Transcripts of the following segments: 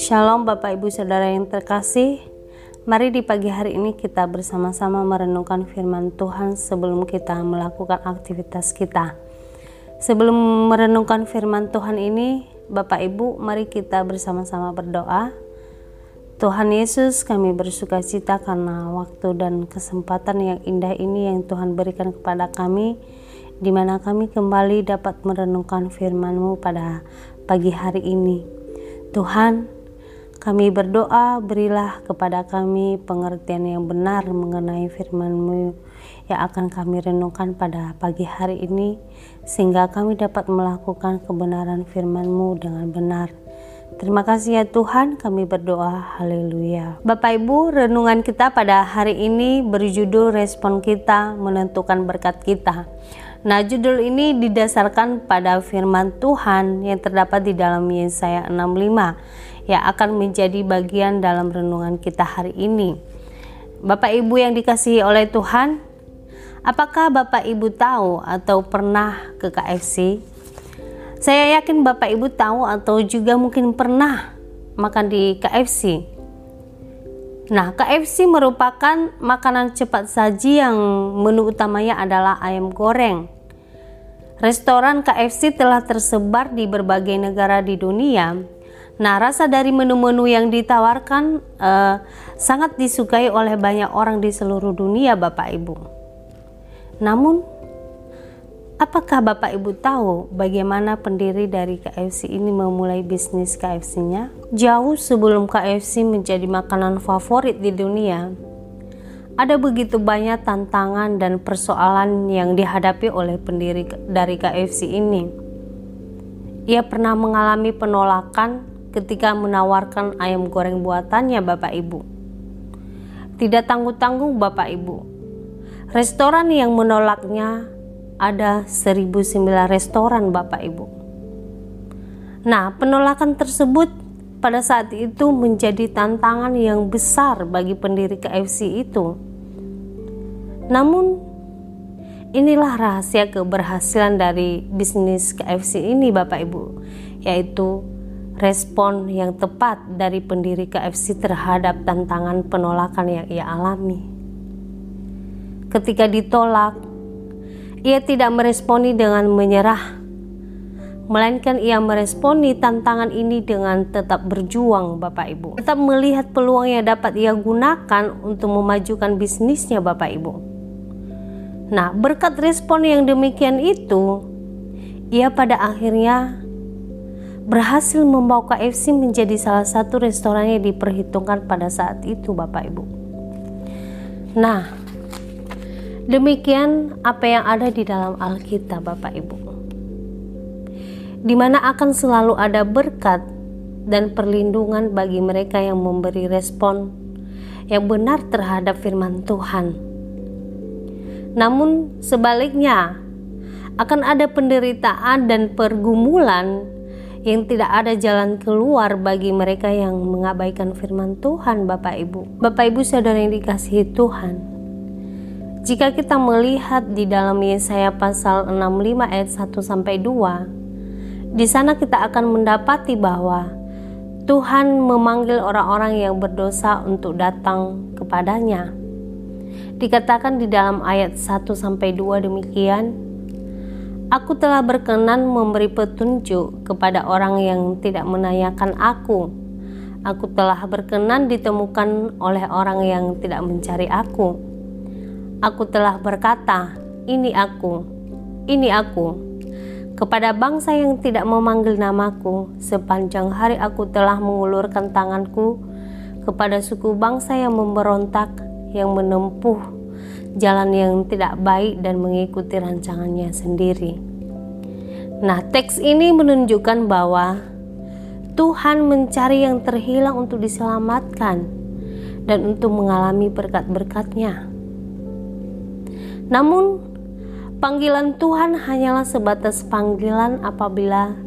Shalom Bapak Ibu Saudara yang terkasih. Mari di pagi hari ini kita bersama-sama merenungkan firman Tuhan sebelum kita melakukan aktivitas kita. Sebelum merenungkan firman Tuhan ini Bapak Ibu mari kita bersama-sama berdoa. Tuhan Yesus kami bersuka cita karena waktu dan kesempatan yang indah ini yang Tuhan berikan kepada kami di mana kami kembali dapat merenungkan firman-Mu pada pagi hari ini. Tuhan, kami berdoa berilah kepada kami pengertian yang benar mengenai firman-Mu yang akan kami renungkan pada pagi hari ini sehingga kami dapat melakukan kebenaran firman-Mu dengan benar. Terima kasih ya Tuhan, kami berdoa. Haleluya. Bapak Ibu, renungan kita pada hari ini berjudul respon kita menentukan berkat kita. Nah, judul ini didasarkan pada firman Tuhan yang terdapat di dalam Yesaya 65 yang akan menjadi bagian dalam renungan kita hari ini. Bapak Ibu yang dikasihi oleh Tuhan, apakah Bapak Ibu tahu atau pernah ke KFC? Saya yakin Bapak Ibu tahu atau juga mungkin pernah makan di KFC. Nah, KFC merupakan makanan cepat saji yang menu utamanya adalah ayam goreng. Restoran KFC telah tersebar di berbagai negara di dunia Nah, rasa dari menu-menu yang ditawarkan uh, sangat disukai oleh banyak orang di seluruh dunia, Bapak Ibu. Namun, apakah Bapak Ibu tahu bagaimana pendiri dari KFC ini memulai bisnis KFC-nya? Jauh sebelum KFC menjadi makanan favorit di dunia, ada begitu banyak tantangan dan persoalan yang dihadapi oleh pendiri dari KFC ini. Ia pernah mengalami penolakan ketika menawarkan ayam goreng buatannya Bapak Ibu. Tidak tanggung-tanggung Bapak Ibu. Restoran yang menolaknya ada 1009 restoran Bapak Ibu. Nah, penolakan tersebut pada saat itu menjadi tantangan yang besar bagi pendiri KFC itu. Namun, inilah rahasia keberhasilan dari bisnis KFC ini Bapak Ibu, yaitu respon yang tepat dari pendiri KFC terhadap tantangan penolakan yang ia alami. Ketika ditolak, ia tidak meresponi dengan menyerah, melainkan ia meresponi tantangan ini dengan tetap berjuang, Bapak Ibu. Tetap melihat peluang yang dapat ia gunakan untuk memajukan bisnisnya, Bapak Ibu. Nah, berkat respon yang demikian itu, ia pada akhirnya berhasil membawa KFC menjadi salah satu restoran yang diperhitungkan pada saat itu Bapak Ibu. Nah, demikian apa yang ada di dalam Alkitab Bapak Ibu. Di mana akan selalu ada berkat dan perlindungan bagi mereka yang memberi respon yang benar terhadap firman Tuhan. Namun sebaliknya, akan ada penderitaan dan pergumulan yang tidak ada jalan keluar bagi mereka yang mengabaikan firman Tuhan Bapak Ibu. Bapak Ibu saudara yang dikasihi Tuhan. Jika kita melihat di dalam Yesaya pasal 65 ayat 1 sampai 2, di sana kita akan mendapati bahwa Tuhan memanggil orang-orang yang berdosa untuk datang kepadanya. Dikatakan di dalam ayat 1 sampai 2 demikian, Aku telah berkenan memberi petunjuk kepada orang yang tidak menanyakan aku. Aku telah berkenan ditemukan oleh orang yang tidak mencari aku. Aku telah berkata, "Ini aku, ini aku." Kepada bangsa yang tidak memanggil namaku, sepanjang hari aku telah mengulurkan tanganku kepada suku bangsa yang memberontak, yang menempuh jalan yang tidak baik dan mengikuti rancangannya sendiri. Nah, teks ini menunjukkan bahwa Tuhan mencari yang terhilang untuk diselamatkan dan untuk mengalami berkat-berkatnya. Namun, panggilan Tuhan hanyalah sebatas panggilan apabila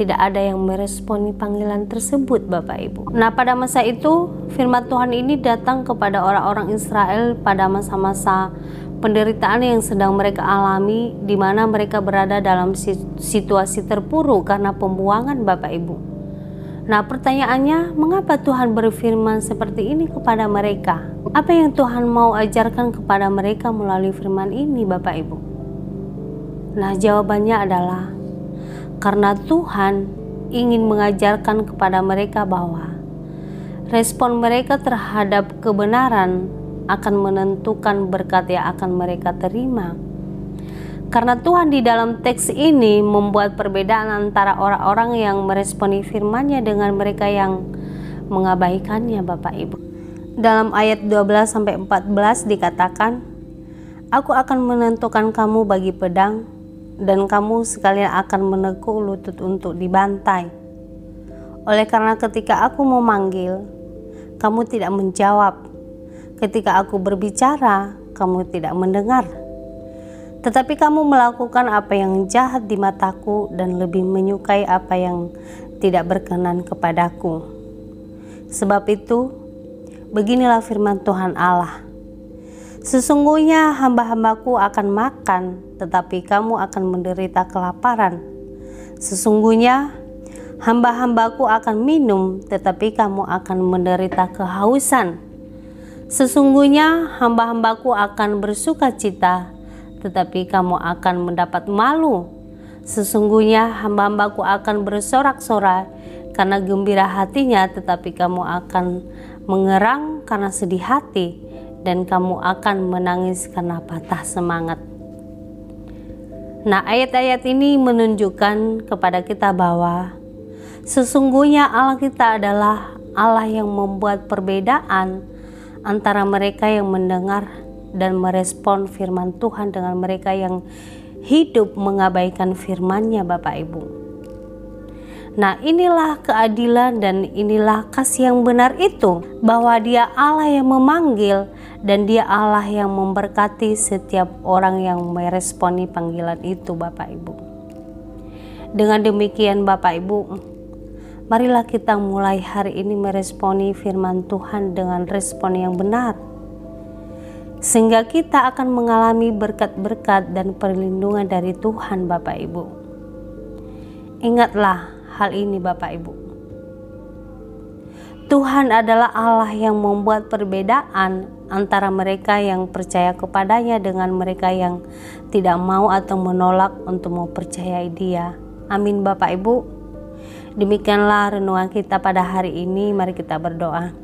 tidak ada yang meresponi panggilan tersebut Bapak Ibu. Nah pada masa itu firman Tuhan ini datang kepada orang-orang Israel pada masa-masa penderitaan yang sedang mereka alami di mana mereka berada dalam situasi terpuruk karena pembuangan Bapak Ibu. Nah, pertanyaannya, mengapa Tuhan berfirman seperti ini kepada mereka? Apa yang Tuhan mau ajarkan kepada mereka melalui firman ini, Bapak Ibu? Nah, jawabannya adalah karena Tuhan ingin mengajarkan kepada mereka bahwa respon mereka terhadap kebenaran akan menentukan berkat yang akan mereka terima. Karena Tuhan di dalam teks ini membuat perbedaan antara orang-orang yang meresponi firman-Nya dengan mereka yang mengabaikannya Bapak Ibu. Dalam ayat 12 sampai 14 dikatakan, Aku akan menentukan kamu bagi pedang dan kamu sekalian akan menekuk lutut untuk dibantai. Oleh karena ketika aku memanggil, kamu tidak menjawab. Ketika aku berbicara, kamu tidak mendengar. Tetapi kamu melakukan apa yang jahat di mataku dan lebih menyukai apa yang tidak berkenan kepadaku. Sebab itu, beginilah firman Tuhan Allah. Sesungguhnya hamba-hambaku akan makan, tetapi kamu akan menderita kelaparan. Sesungguhnya hamba-hambaku akan minum, tetapi kamu akan menderita kehausan. Sesungguhnya hamba-hambaku akan bersuka cita, tetapi kamu akan mendapat malu. Sesungguhnya hamba-hambaku akan bersorak-sorai karena gembira hatinya, tetapi kamu akan mengerang karena sedih hati, dan kamu akan menangis karena patah semangat. Nah, ayat-ayat ini menunjukkan kepada kita bahwa Sesungguhnya Allah kita adalah Allah yang membuat perbedaan antara mereka yang mendengar dan merespon firman Tuhan dengan mereka yang hidup mengabaikan firman-Nya Bapak Ibu. Nah, inilah keadilan dan inilah kasih yang benar itu bahwa Dia Allah yang memanggil dan Dia Allah yang memberkati setiap orang yang meresponi panggilan itu Bapak Ibu. Dengan demikian Bapak Ibu, marilah kita mulai hari ini meresponi firman Tuhan dengan respon yang benar. Sehingga kita akan mengalami berkat-berkat dan perlindungan dari Tuhan Bapak Ibu. Ingatlah hal ini Bapak Ibu. Tuhan adalah Allah yang membuat perbedaan antara mereka yang percaya kepadanya dengan mereka yang tidak mau atau menolak untuk mempercayai Dia. Amin, Bapak Ibu. Demikianlah renungan kita pada hari ini. Mari kita berdoa.